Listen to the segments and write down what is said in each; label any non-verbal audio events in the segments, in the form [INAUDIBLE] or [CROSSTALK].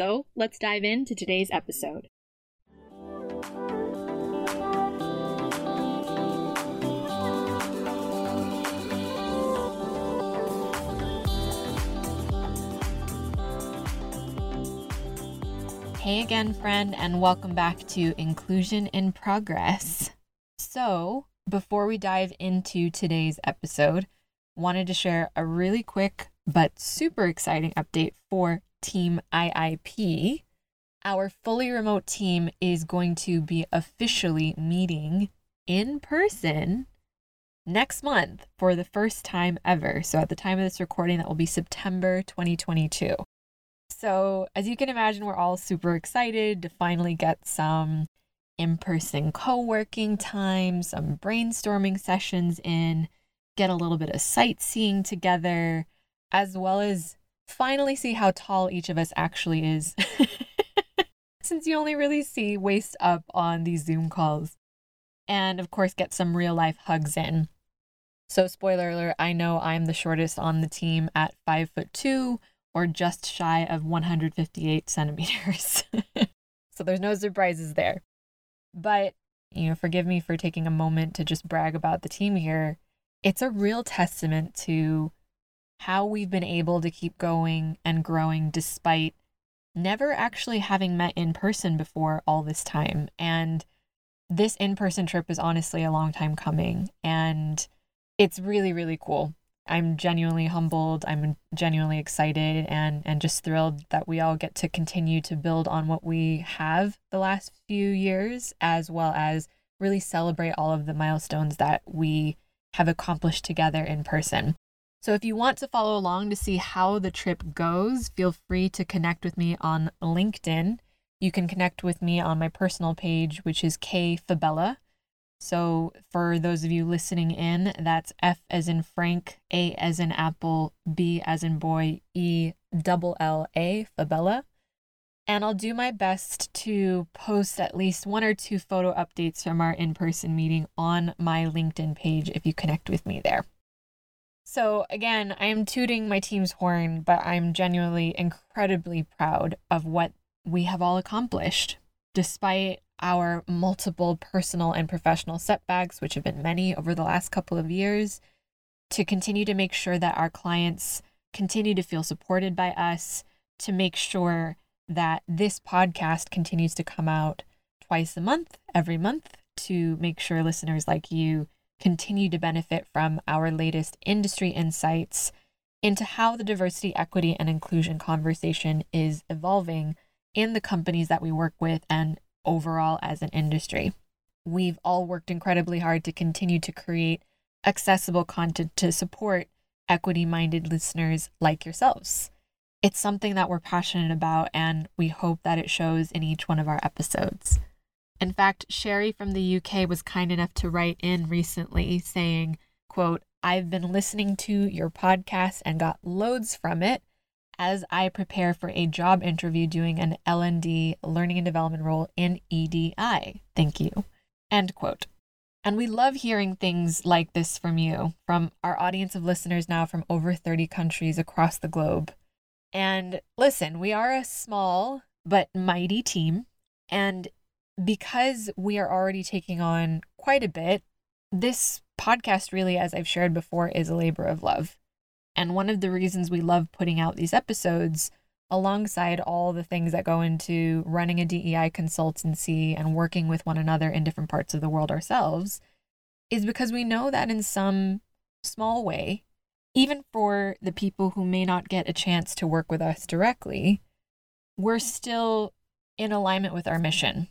So let's dive into today's episode. Hey again, friend, and welcome back to Inclusion in Progress. So, before we dive into today's episode, wanted to share a really quick but super exciting update for Team IIP. Our fully remote team is going to be officially meeting in person next month for the first time ever. So, at the time of this recording, that will be September 2022. So, as you can imagine, we're all super excited to finally get some in person co working time, some brainstorming sessions in, get a little bit of sightseeing together, as well as finally see how tall each of us actually is. [LAUGHS] Since you only really see waist up on these Zoom calls. And of course, get some real life hugs in. So, spoiler alert, I know I'm the shortest on the team at five foot two or just shy of 158 centimeters. [LAUGHS] so there's no surprises there. But, you know, forgive me for taking a moment to just brag about the team here. It's a real testament to how we've been able to keep going and growing despite never actually having met in person before all this time. And this in person trip is honestly a long time coming. And it's really, really cool. I'm genuinely humbled. I'm genuinely excited and and just thrilled that we all get to continue to build on what we have the last few years as well as really celebrate all of the milestones that we have accomplished together in person. So if you want to follow along to see how the trip goes, feel free to connect with me on LinkedIn. You can connect with me on my personal page, which is K Fabella. So, for those of you listening in, that's F as in Frank, A as in Apple, B as in boy, E double L A, Fabella. And I'll do my best to post at least one or two photo updates from our in person meeting on my LinkedIn page if you connect with me there. So, again, I am tooting my team's horn, but I'm genuinely incredibly proud of what we have all accomplished. Despite our multiple personal and professional setbacks, which have been many over the last couple of years, to continue to make sure that our clients continue to feel supported by us, to make sure that this podcast continues to come out twice a month, every month, to make sure listeners like you continue to benefit from our latest industry insights into how the diversity, equity, and inclusion conversation is evolving in the companies that we work with and overall as an industry. We've all worked incredibly hard to continue to create accessible content to support equity minded listeners like yourselves. It's something that we're passionate about, and we hope that it shows in each one of our episodes. In fact, Sherry from the UK was kind enough to write in recently saying, quote, I've been listening to your podcast and got loads from it as I prepare for a job interview doing an L&D learning and development role in EDI. Thank you. End quote. And we love hearing things like this from you, from our audience of listeners now from over 30 countries across the globe. And listen, we are a small but mighty team. And because we are already taking on quite a bit, this podcast really, as I've shared before, is a labor of love. And one of the reasons we love putting out these episodes alongside all the things that go into running a DEI consultancy and working with one another in different parts of the world ourselves, is because we know that in some small way, even for the people who may not get a chance to work with us directly, we're still in alignment with our mission.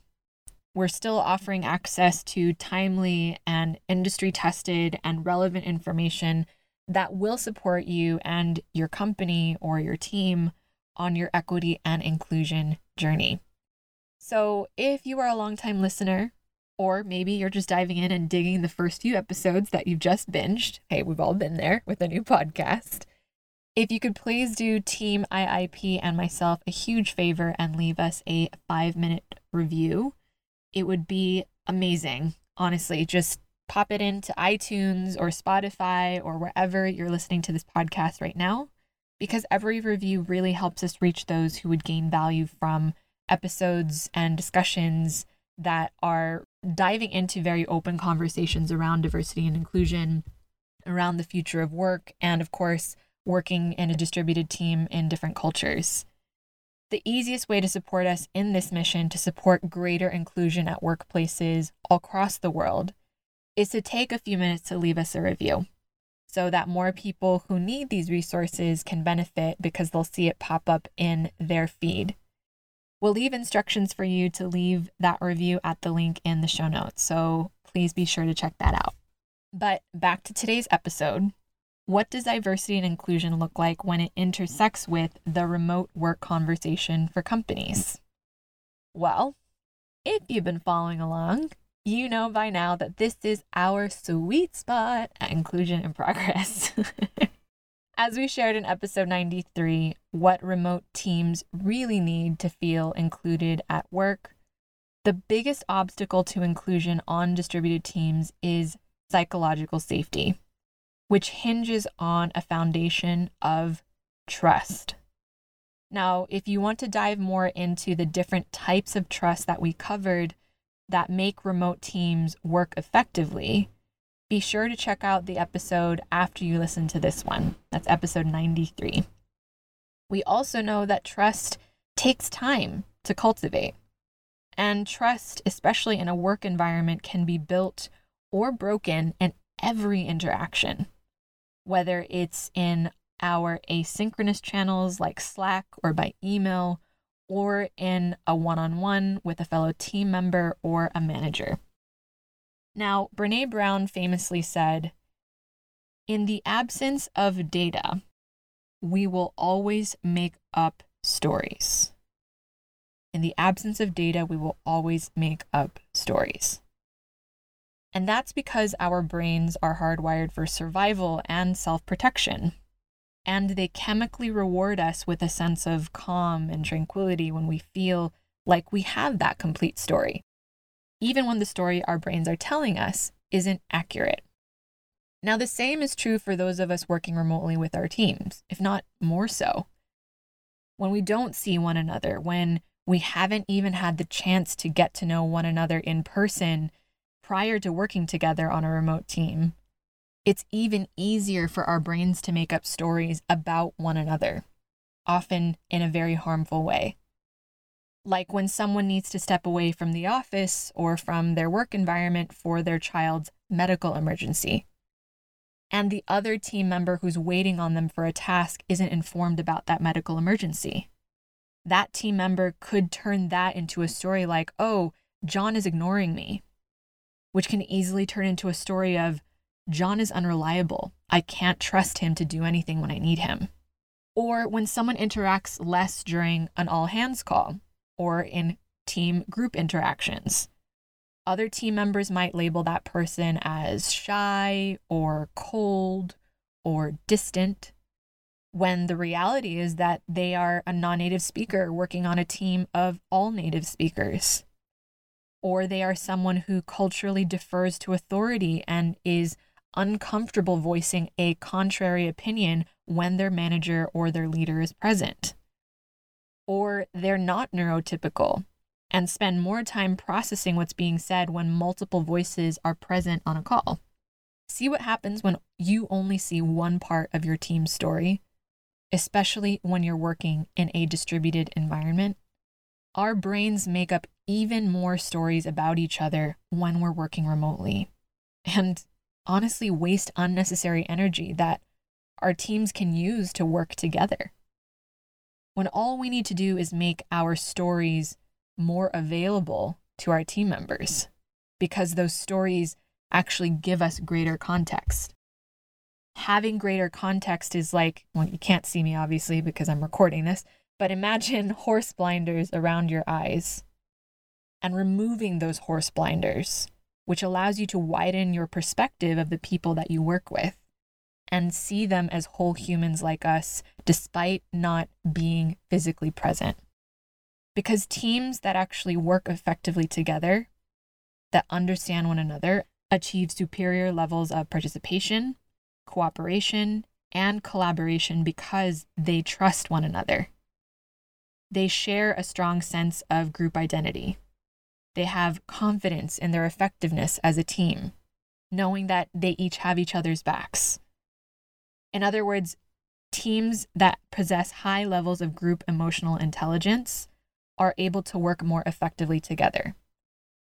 We're still offering access to timely and industry tested and relevant information that will support you and your company or your team on your equity and inclusion journey. So, if you are a longtime listener, or maybe you're just diving in and digging the first few episodes that you've just binged, hey, we've all been there with a new podcast. If you could please do Team IIP and myself a huge favor and leave us a five minute review, it would be amazing. Honestly, just pop it into iTunes or Spotify or wherever you're listening to this podcast right now, because every review really helps us reach those who would gain value from episodes and discussions that are diving into very open conversations around diversity and inclusion, around the future of work, and of course, working in a distributed team in different cultures. The easiest way to support us in this mission to support greater inclusion at workplaces across the world is to take a few minutes to leave us a review so that more people who need these resources can benefit because they'll see it pop up in their feed. We'll leave instructions for you to leave that review at the link in the show notes, so please be sure to check that out. But back to today's episode. What does diversity and inclusion look like when it intersects with the remote work conversation for companies? Well, if you've been following along, you know by now that this is our sweet spot at Inclusion in Progress. [LAUGHS] As we shared in episode 93, what remote teams really need to feel included at work, the biggest obstacle to inclusion on distributed teams is psychological safety which hinges on a foundation of trust. Now, if you want to dive more into the different types of trust that we covered that make remote teams work effectively, be sure to check out the episode after you listen to this one. That's episode 93. We also know that trust takes time to cultivate. And trust, especially in a work environment, can be built or broken in every interaction whether it's in our asynchronous channels like Slack or by email, or in a one on one with a fellow team member or a manager. Now, Brene Brown famously said, In the absence of data, we will always make up stories. In the absence of data, we will always make up stories. And that's because our brains are hardwired for survival and self protection. And they chemically reward us with a sense of calm and tranquility when we feel like we have that complete story, even when the story our brains are telling us isn't accurate. Now, the same is true for those of us working remotely with our teams, if not more so. When we don't see one another, when we haven't even had the chance to get to know one another in person prior to working together on a remote team, it's even easier for our brains to make up stories about one another, often in a very harmful way. Like when someone needs to step away from the office or from their work environment for their child's medical emergency. And the other team member who's waiting on them for a task isn't informed about that medical emergency. That team member could turn that into a story like, oh, John is ignoring me which can easily turn into a story of John is unreliable. I can't trust him to do anything when I need him. Or when someone interacts less during an all hands call or in team group interactions. Other team members might label that person as shy or cold or distant, when the reality is that they are a non native speaker working on a team of all native speakers or they are someone who culturally defers to authority and is uncomfortable voicing a contrary opinion when their manager or their leader is present. Or they're not neurotypical and spend more time processing what's being said when multiple voices are present on a call. See what happens when you only see one part of your team's story especially when you're working in a distributed environment, our brains make up even more stories about each other when we're working remotely. And honestly, waste unnecessary energy that our teams can use to work together. When all we need to do is make our stories more available to our team members, because those stories actually give us greater context. Having greater context is like, well, you can't see me obviously because I'm recording this, but imagine [LAUGHS] horse blinders around your eyes and removing those horse blinders, which allows you to widen your perspective of the people that you work with and see them as whole humans like us, despite not being physically present. Because teams that actually work effectively together, that understand one another, achieve superior levels of participation, cooperation, and collaboration because they trust one another. They share a strong sense of group identity. They have confidence in their effectiveness as a team, knowing that they each have each other's backs. In other words, teams that possess high levels of group emotional intelligence are able to work more effectively together,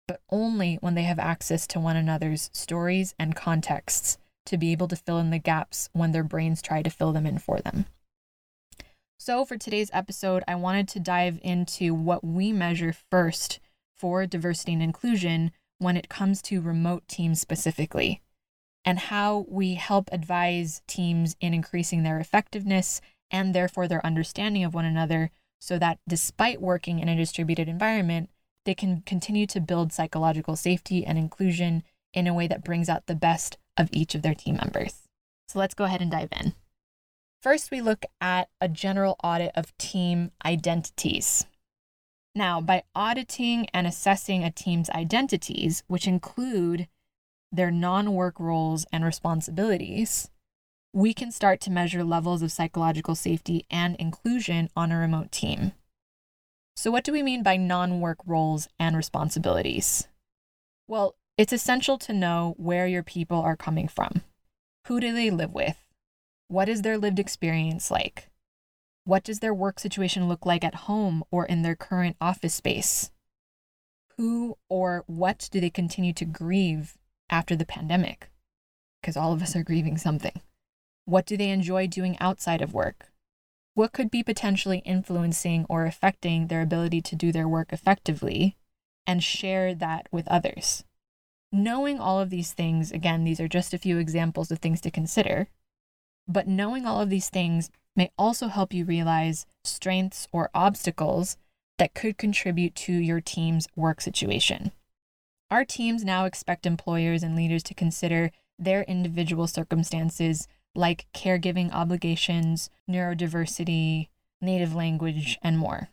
but only when they have access to one another's stories and contexts to be able to fill in the gaps when their brains try to fill them in for them. So, for today's episode, I wanted to dive into what we measure first for diversity and inclusion when it comes to remote teams specifically, and how we help advise teams in increasing their effectiveness and therefore their understanding of one another so that despite working in a distributed environment, they can continue to build psychological safety and inclusion in a way that brings out the best of each of their team members. So let's go ahead and dive in. First, we look at a general audit of team identities. Now, by auditing and assessing a team's identities, which include their non work roles and responsibilities, we can start to measure levels of psychological safety and inclusion on a remote team. So, what do we mean by non work roles and responsibilities? Well, it's essential to know where your people are coming from. Who do they live with? What is their lived experience like? What does their work situation look like at home or in their current office space? Who or what do they continue to grieve after the pandemic? Because all of us are grieving something. What do they enjoy doing outside of work? What could be potentially influencing or affecting their ability to do their work effectively and share that with others? Knowing all of these things, again, these are just a few examples of things to consider, but knowing all of these things may also help you realize strengths or obstacles that could contribute to your team's work situation. Our teams now expect employers and leaders to consider their individual circumstances like caregiving obligations, neurodiversity, native language, and more,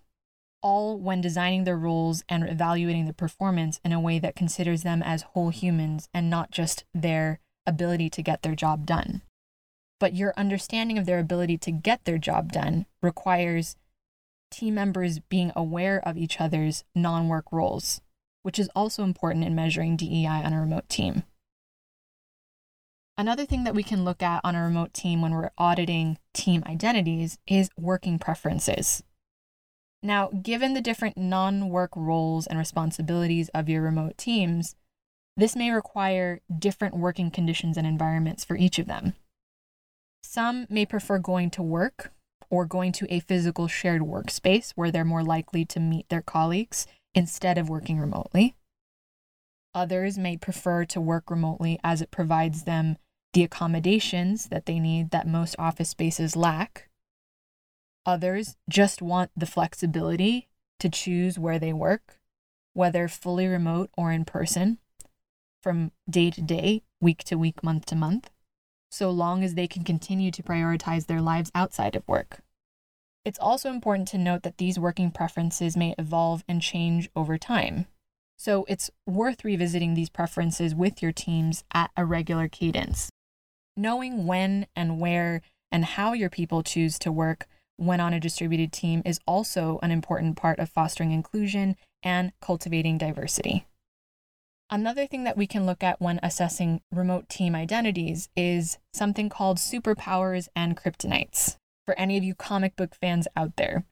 all when designing their roles and evaluating their performance in a way that considers them as whole humans and not just their ability to get their job done. But your understanding of their ability to get their job done requires team members being aware of each other's non work roles, which is also important in measuring DEI on a remote team. Another thing that we can look at on a remote team when we're auditing team identities is working preferences. Now, given the different non work roles and responsibilities of your remote teams, this may require different working conditions and environments for each of them. Some may prefer going to work or going to a physical shared workspace where they're more likely to meet their colleagues instead of working remotely. Others may prefer to work remotely as it provides them the accommodations that they need that most office spaces lack. Others just want the flexibility to choose where they work, whether fully remote or in person, from day to day, week to week, month to month, so long as they can continue to prioritize their lives outside of work. It's also important to note that these working preferences may evolve and change over time. So it's worth revisiting these preferences with your teams at a regular cadence. Knowing when and where and how your people choose to work when on a distributed team is also an important part of fostering inclusion and cultivating diversity. Another thing that we can look at when assessing remote team identities is something called superpowers and kryptonites. for any of you comic book fans out there.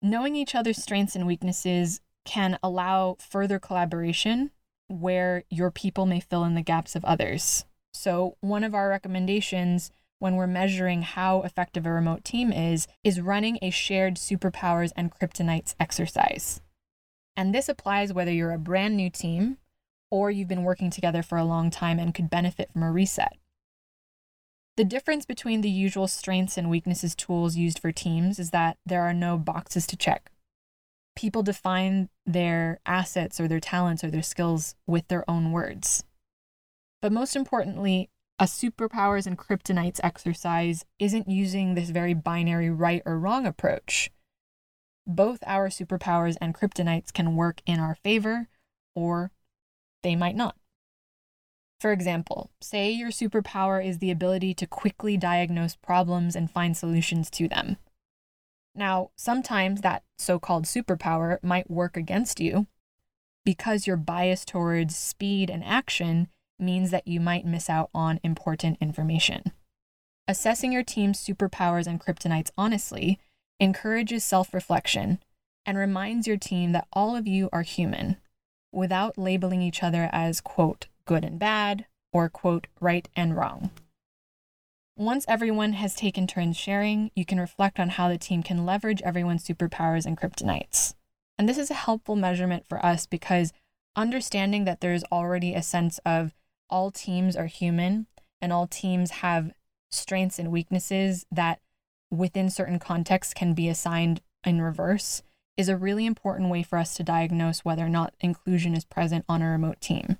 Knowing each other's strengths and weaknesses can allow further collaboration where your people may fill in the gaps of others. So, one of our recommendations when we're measuring how effective a remote team is, is running a shared superpowers and kryptonites exercise. And this applies whether you're a brand new team or you've been working together for a long time and could benefit from a reset. The difference between the usual strengths and weaknesses tools used for teams is that there are no boxes to check. People define their assets or their talents or their skills with their own words. But most importantly, a superpowers and kryptonites exercise isn't using this very binary right or wrong approach. Both our superpowers and kryptonites can work in our favor, or they might not. For example, say your superpower is the ability to quickly diagnose problems and find solutions to them. Now, sometimes that so called superpower might work against you because your bias towards speed and action means that you might miss out on important information. Assessing your team's superpowers and kryptonites honestly encourages self reflection and reminds your team that all of you are human without labeling each other as, quote, good and bad or, quote, right and wrong. Once everyone has taken turns sharing, you can reflect on how the team can leverage everyone's superpowers and kryptonites. And this is a helpful measurement for us because understanding that there's already a sense of all teams are human and all teams have strengths and weaknesses that within certain contexts can be assigned in reverse is a really important way for us to diagnose whether or not inclusion is present on a remote team.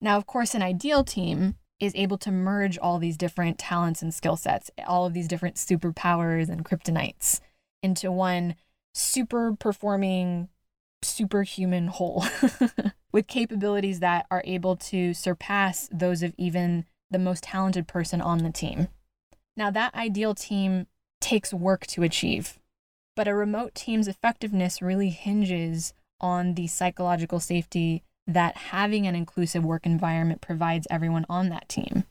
Now, of course, an ideal team is able to merge all these different talents and skill sets, all of these different superpowers and kryptonites into one super performing superhuman whole [LAUGHS] with capabilities that are able to surpass those of even the most talented person on the team. Now, that ideal team takes work to achieve, but a remote team's effectiveness really hinges on the psychological safety that having an inclusive work environment provides everyone on that team.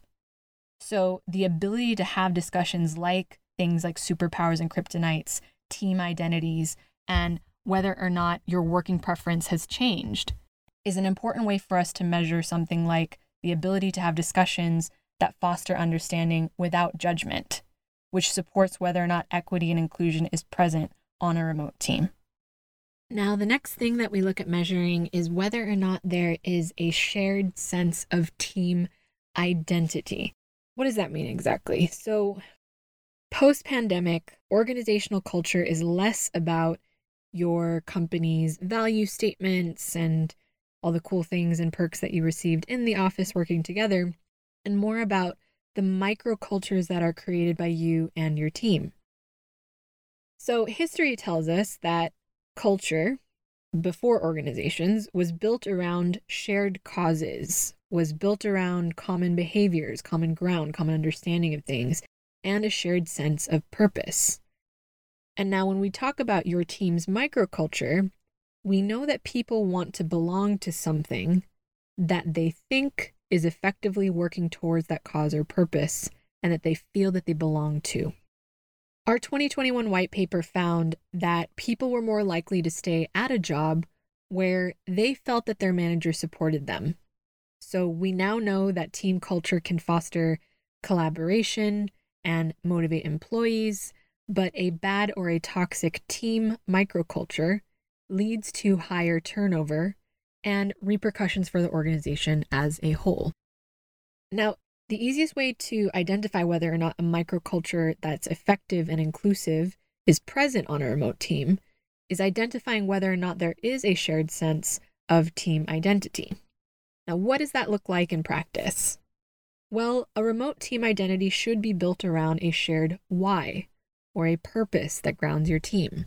So, the ability to have discussions like things like superpowers and kryptonites, team identities, and whether or not your working preference has changed is an important way for us to measure something like the ability to have discussions that foster understanding without judgment, which supports whether or not equity and inclusion is present on a remote team. Now, the next thing that we look at measuring is whether or not there is a shared sense of team identity. What does that mean exactly? So, post pandemic, organizational culture is less about your company's value statements and all the cool things and perks that you received in the office working together, and more about the microcultures that are created by you and your team. So, history tells us that culture before organizations was built around shared causes, was built around common behaviors, common ground, common understanding of things, and a shared sense of purpose. And now, when we talk about your team's microculture, we know that people want to belong to something that they think is effectively working towards that cause or purpose and that they feel that they belong to. Our 2021 white paper found that people were more likely to stay at a job where they felt that their manager supported them. So we now know that team culture can foster collaboration and motivate employees but a bad or a toxic team microculture leads to higher turnover and repercussions for the organization as a whole. Now, the easiest way to identify whether or not a microculture that's effective and inclusive is present on a remote team is identifying whether or not there is a shared sense of team identity. Now, what does that look like in practice? Well, a remote team identity should be built around a shared why, or a purpose that grounds your team.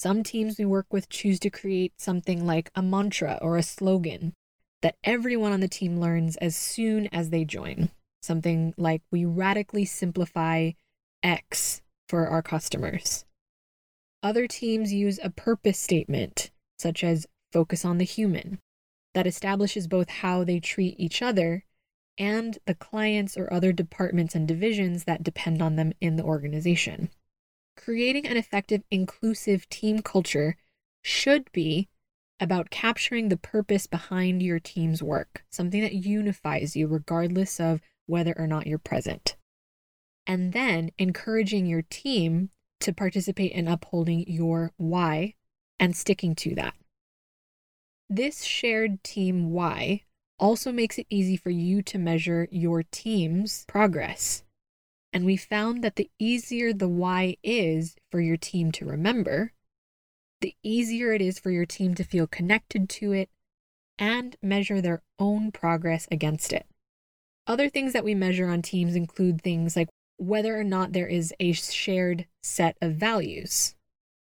Some teams we work with choose to create something like a mantra or a slogan that everyone on the team learns as soon as they join. Something like, we radically simplify X for our customers. Other teams use a purpose statement, such as focus on the human, that establishes both how they treat each other and the clients or other departments and divisions that depend on them in the organization. Creating an effective, inclusive team culture should be about capturing the purpose behind your team's work, something that unifies you regardless of whether or not you're present. And then encouraging your team to participate in upholding your why and sticking to that. This shared team why also makes it easy for you to measure your team's progress. And we found that the easier the why is for your team to remember, the easier it is for your team to feel connected to it and measure their own progress against it. Other things that we measure on teams include things like whether or not there is a shared set of values,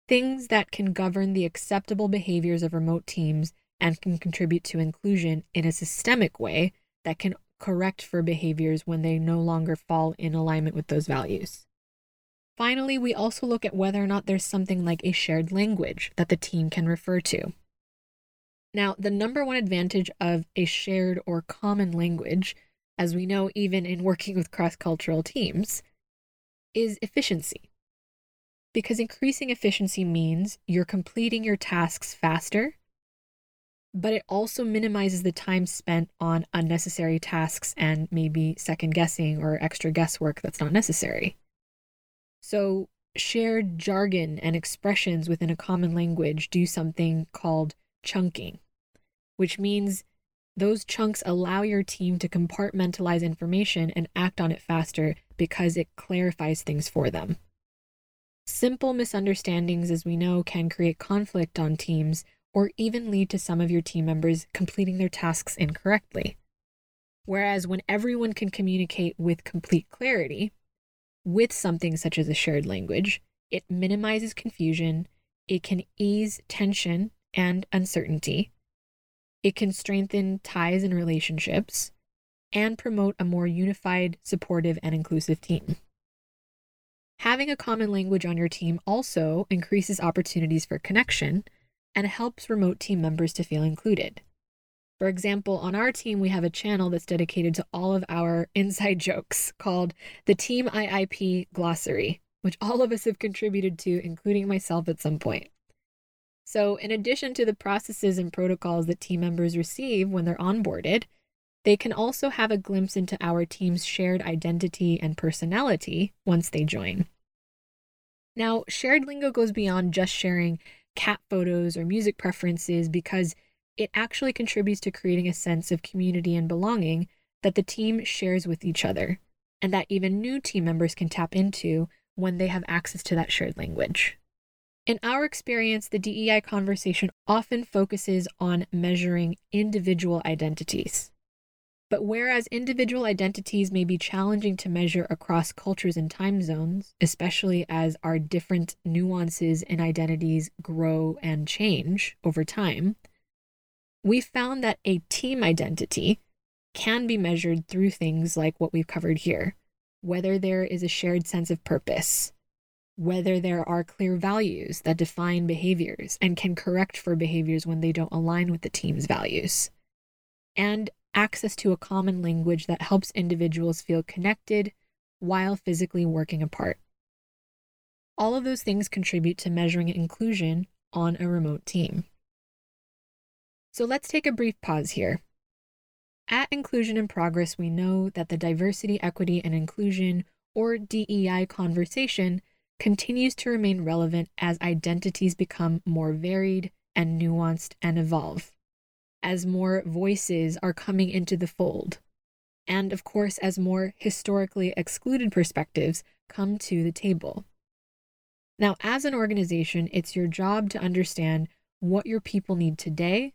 things that can govern the acceptable behaviors of remote teams and can contribute to inclusion in a systemic way that can correct for behaviors when they no longer fall in alignment with those values. Finally, we also look at whether or not there's something like a shared language that the team can refer to. Now, the number one advantage of a shared or common language, as we know even in working with cross cultural teams, is efficiency. Because increasing efficiency means you're completing your tasks faster, but it also minimizes the time spent on unnecessary tasks and maybe second guessing or extra guesswork that's not necessary. So, shared jargon and expressions within a common language do something called chunking, which means those chunks allow your team to compartmentalize information and act on it faster because it clarifies things for them. Simple misunderstandings, as we know, can create conflict on teams or even lead to some of your team members completing their tasks incorrectly. Whereas when everyone can communicate with complete clarity, with something such as a shared language, it minimizes confusion, it can ease tension and uncertainty, it can strengthen ties and relationships, and promote a more unified, supportive, and inclusive team. Having a common language on your team also increases opportunities for connection and helps remote team members to feel included. For example, on our team, we have a channel that's dedicated to all of our [LAUGHS] inside jokes called the Team IIP Glossary, which all of us have contributed to, including myself at some point. So, in addition to the processes and protocols that team members receive when they're onboarded, they can also have a glimpse into our team's shared identity and personality once they join. Now, shared lingo goes beyond just sharing cat photos or music preferences because it actually contributes to creating a sense of community and belonging that the team shares with each other, and that even new team members can tap into when they have access to that shared language. In our experience, the DEI conversation often focuses on measuring individual identities. But whereas individual identities may be challenging to measure across cultures and time zones, especially as our different nuances and identities grow and change over time, we found that a team identity can be measured through things like what we've covered here whether there is a shared sense of purpose, whether there are clear values that define behaviors and can correct for behaviors when they don't align with the team's values, and access to a common language that helps individuals feel connected while physically working apart. All of those things contribute to measuring inclusion on a remote team. So let's take a brief pause here. At Inclusion in Progress, we know that the diversity, equity, and inclusion, or DEI conversation, continues to remain relevant as identities become more varied and nuanced and evolve, as more voices are coming into the fold, and of course, as more historically excluded perspectives come to the table. Now, as an organization, it's your job to understand what your people need today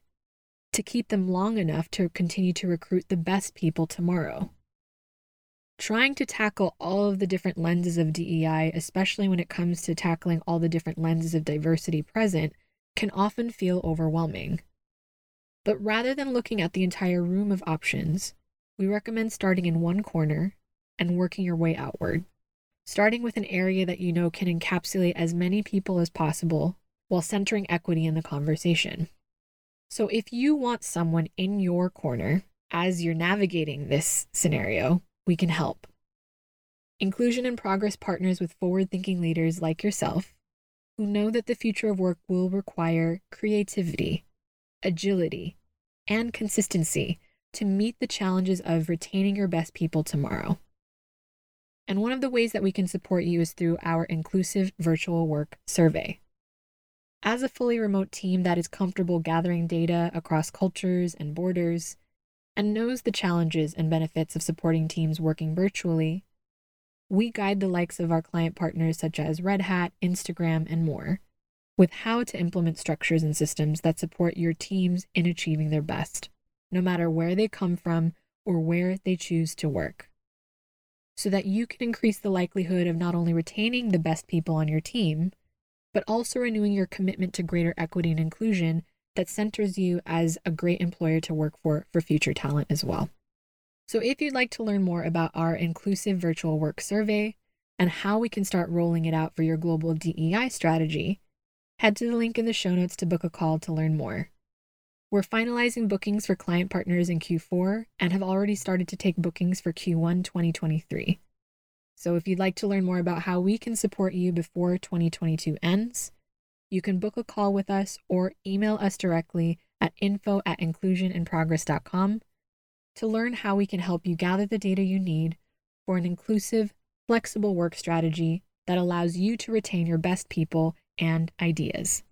to keep them long enough to continue to recruit the best people tomorrow. Trying to tackle all of the different lenses of DEI, especially when it comes to tackling all the different lenses of diversity present, can often feel overwhelming. But rather than looking at the entire room of options, we recommend starting in one corner and working your way outward, starting with an area that you know can encapsulate as many people as possible while centering equity in the conversation. So if you want someone in your corner as you're navigating this scenario, we can help. Inclusion in Progress partners with forward thinking leaders like yourself who know that the future of work will require creativity, agility, and consistency to meet the challenges of retaining your best people tomorrow. And one of the ways that we can support you is through our inclusive virtual work survey. As a fully remote team that is comfortable gathering data across cultures and borders and knows the challenges and benefits of supporting teams working virtually, we guide the likes of our client partners such as Red Hat, Instagram, and more with how to implement structures and systems that support your teams in achieving their best, no matter where they come from or where they choose to work. So that you can increase the likelihood of not only retaining the best people on your team, but also renewing your commitment to greater equity and inclusion that centers you as a great employer to work for for future talent as well. So, if you'd like to learn more about our inclusive virtual work survey and how we can start rolling it out for your global DEI strategy, head to the link in the show notes to book a call to learn more. We're finalizing bookings for client partners in Q4 and have already started to take bookings for Q1 2023. So, if you'd like to learn more about how we can support you before 2022 ends, you can book a call with us or email us directly at info at inclusioninprogress.com to learn how we can help you gather the data you need for an inclusive, flexible work strategy that allows you to retain your best people and ideas.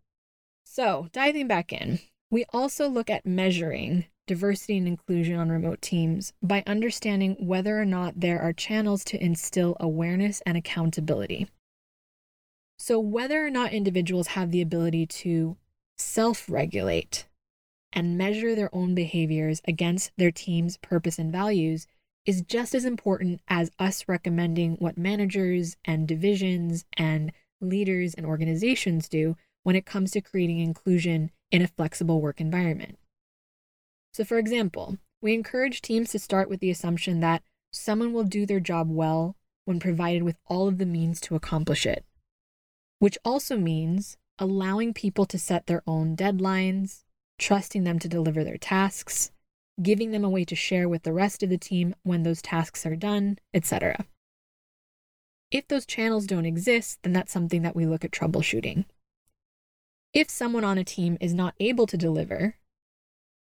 So, diving back in, we also look at measuring diversity and inclusion on remote teams by understanding whether or not there are channels to instill awareness and accountability. So, whether or not individuals have the ability to self regulate and measure their own behaviors against their team's purpose and values is just as important as us recommending what managers and divisions and leaders and organizations do when it comes to creating inclusion in a flexible work environment. So, for example, we encourage teams to start with the assumption that someone will do their job well when provided with all of the means to accomplish it, which also means allowing people to set their own deadlines, trusting them to deliver their tasks, giving them a way to share with the rest of the team when those tasks are done, etc. If those channels don't exist, then that's something that we look at troubleshooting. If someone on a team is not able to deliver,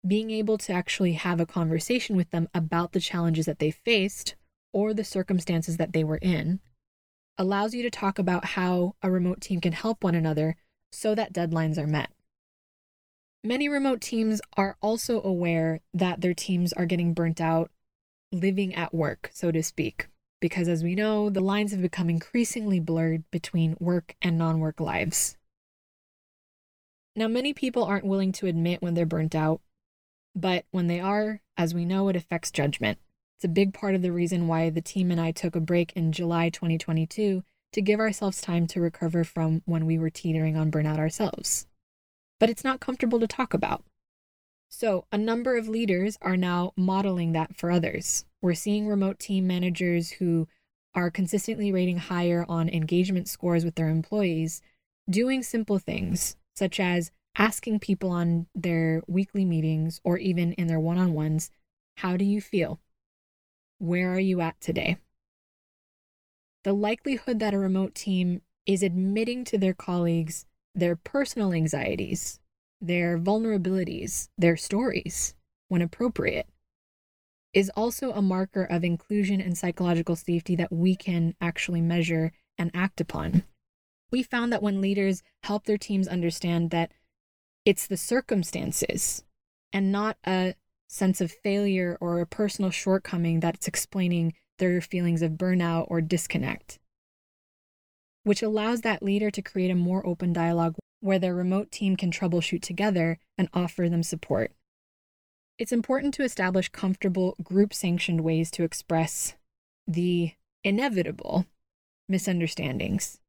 being able to actually have a conversation with them about the challenges that they faced or the circumstances that they were in allows you to talk about how a remote team can help one another so that deadlines are met. Many remote teams are also aware that their teams are getting burnt out living at work, so to speak, because as we know, the lines have become increasingly blurred between work and non work lives. Now, many people aren't willing to admit when they're burnt out, but when they are, as we know, it affects judgment. It's a big part of the reason why the team and I took a break in July 2022 to give ourselves time to recover from when we were teetering on burnout ourselves but it's not comfortable to talk about. So, a number of leaders are now modeling that for others. We're seeing remote team managers who are consistently rating higher on engagement scores with their employees, doing simple things such as asking people on their weekly meetings or even in their one on ones, How do you feel? Where are you at today? The likelihood that a remote team is admitting to their colleagues their personal anxieties, their vulnerabilities, their stories, when appropriate, is also a marker of inclusion and psychological safety that we can actually measure and act upon. We found that when leaders help their teams understand that it's the circumstances and not a sense of failure or a personal shortcoming that's explaining their feelings of burnout or disconnect, which allows that leader to create a more open dialogue where their remote team can troubleshoot together and offer them support. It's important to establish comfortable, group sanctioned ways to express the inevitable misunderstandings,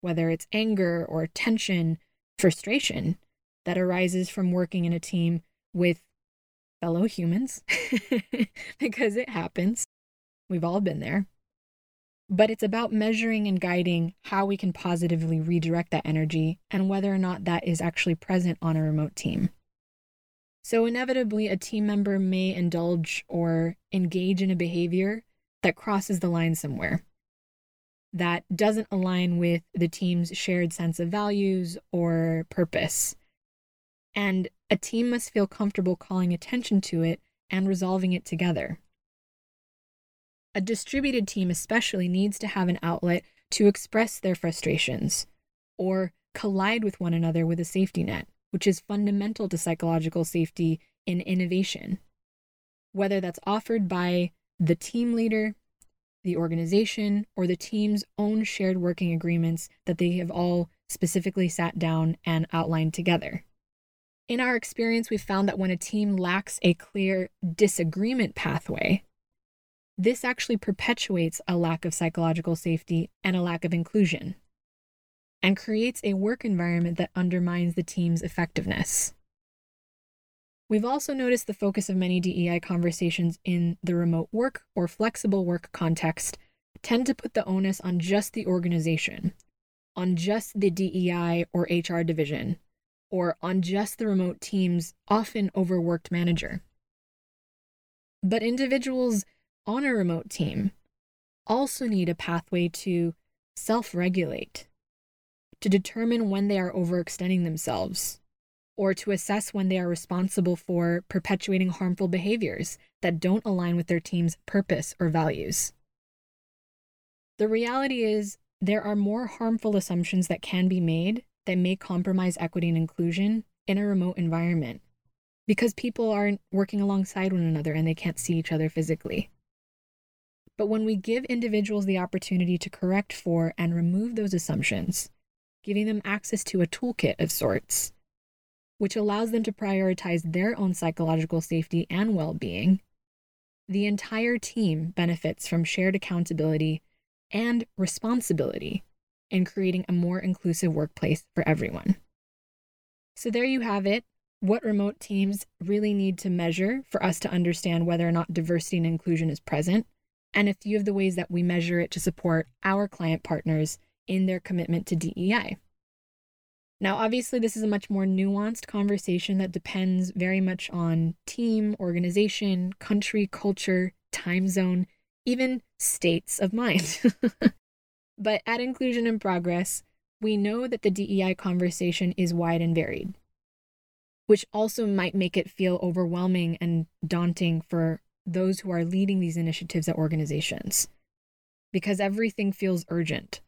whether it's anger or tension, frustration that arises from working in a team with fellow humans, [LAUGHS] because it happens. We've all been there but it's about measuring and guiding how we can positively redirect that energy and whether or not that is actually present on a remote team. So, inevitably, a team member may indulge or engage in a behavior that crosses the line somewhere that doesn't align with the team's shared sense of values or purpose. And a team must feel comfortable calling attention to it and resolving it together. A distributed team, especially, needs to have an outlet to express their frustrations or collide with one another with a safety net, which is fundamental to psychological safety in innovation. Whether that's offered by the team leader, the organization, or the team's own shared working agreements that they have all specifically sat down and outlined together. In our experience, we've found that when a team lacks a clear disagreement pathway, this actually perpetuates a lack of psychological safety and a lack of inclusion, and creates a work environment that undermines the team's effectiveness. We've also noticed the focus of many DEI conversations in the remote work or flexible work context tend to put the onus on just the organization, on just the DEI or HR division, or on just the remote team's often overworked manager. But individuals on a remote team also need a pathway to self regulate, to determine when they are overextending themselves, or to assess when they are responsible for perpetuating harmful behaviors that don't align with their team's purpose or values. The reality is, there are more harmful assumptions that can be made that may compromise equity and inclusion in a remote environment because people aren't working alongside one another and they can't see each other physically. But when we give individuals the opportunity to correct for and remove those assumptions, giving them access to a toolkit of sorts, which allows them to prioritize their own psychological safety and well being, the entire team benefits from shared accountability and responsibility in creating a more inclusive workplace for everyone. So, there you have it what remote teams really need to measure for us to understand whether or not diversity and inclusion is present and a few of the ways that we measure it to support our client partners in their commitment to DEI. Now, obviously, this is a much more nuanced conversation that depends very much on team, organization, country, culture, time zone, even states of mind. [LAUGHS] but at Inclusion in Progress, we know that the DEI conversation is wide and varied, which also might make it feel overwhelming and daunting for those who are leading these initiatives at organizations because everything feels urgent.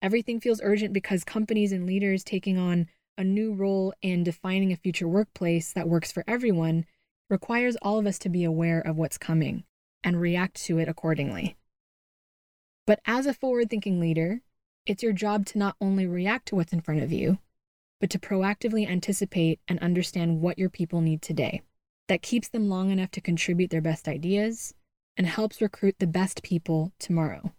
Everything feels urgent because companies and leaders taking on a new role in defining a future workplace that works for everyone requires all of us to be aware of what's coming and react to it accordingly. But as a forward thinking leader, it's your job to not only react to what's in front of you, but to proactively anticipate and understand what your people need today that keeps them long enough to contribute their best ideas and helps recruit the best people tomorrow.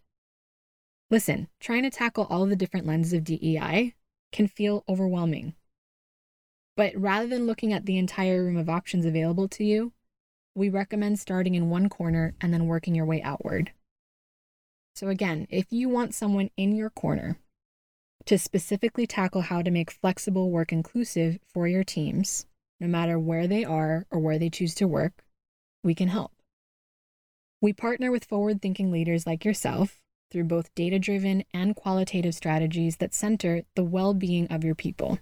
Listen, trying to tackle all the different lenses of DEI can feel overwhelming. But rather than looking at the entire room of options available to you, we recommend starting in one corner and then working your way outward. So, again, if you want someone in your corner to specifically tackle how to make flexible work inclusive for your teams, no matter where they are or where they choose to work, we can help. We partner with forward thinking leaders like yourself through both data driven and qualitative strategies that center the well being of your people.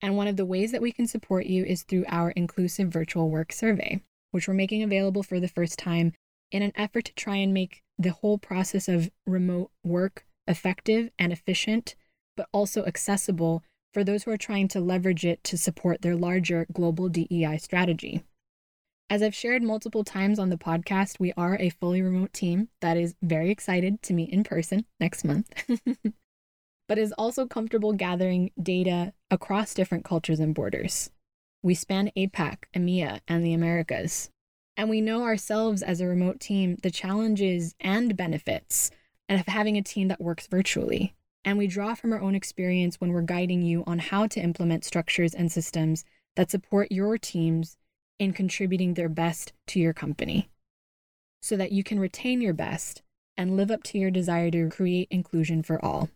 And one of the ways that we can support you is through our inclusive virtual work survey, which we're making available for the first time in an effort to try and make the whole process of remote work effective and efficient, but also accessible for those who are trying to leverage it to support their larger global DEI strategy. As I've shared multiple times on the podcast, we are a fully remote team that is very excited to meet in person next month, [LAUGHS] but is also comfortable gathering data across different cultures and borders. We span APAC, EMEA, and the Americas. And we know ourselves as a remote team the challenges and benefits of having a team that works virtually and we draw from our own experience when we're guiding you on how to implement structures and systems that support your teams in contributing their best to your company so that you can retain your best and live up to your desire to create inclusion for all.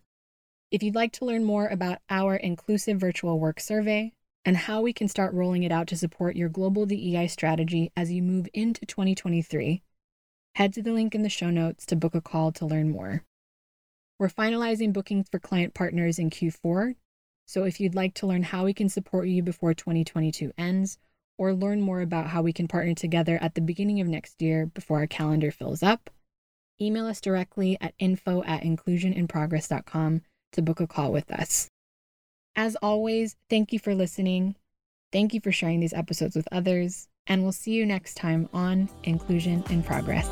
If you'd like to learn more about our inclusive virtual work survey, and how we can start rolling it out to support your global DEI strategy as you move into 2023, head to the link in the show notes to book a call to learn more. We're finalizing bookings for client partners in Q4, so if you'd like to learn how we can support you before 2022 ends, or learn more about how we can partner together at the beginning of next year before our calendar fills up, email us directly at info at inclusioninprogress.com to book a call with us. As always, thank you for listening. Thank you for sharing these episodes with others, and we'll see you next time on Inclusion in Progress.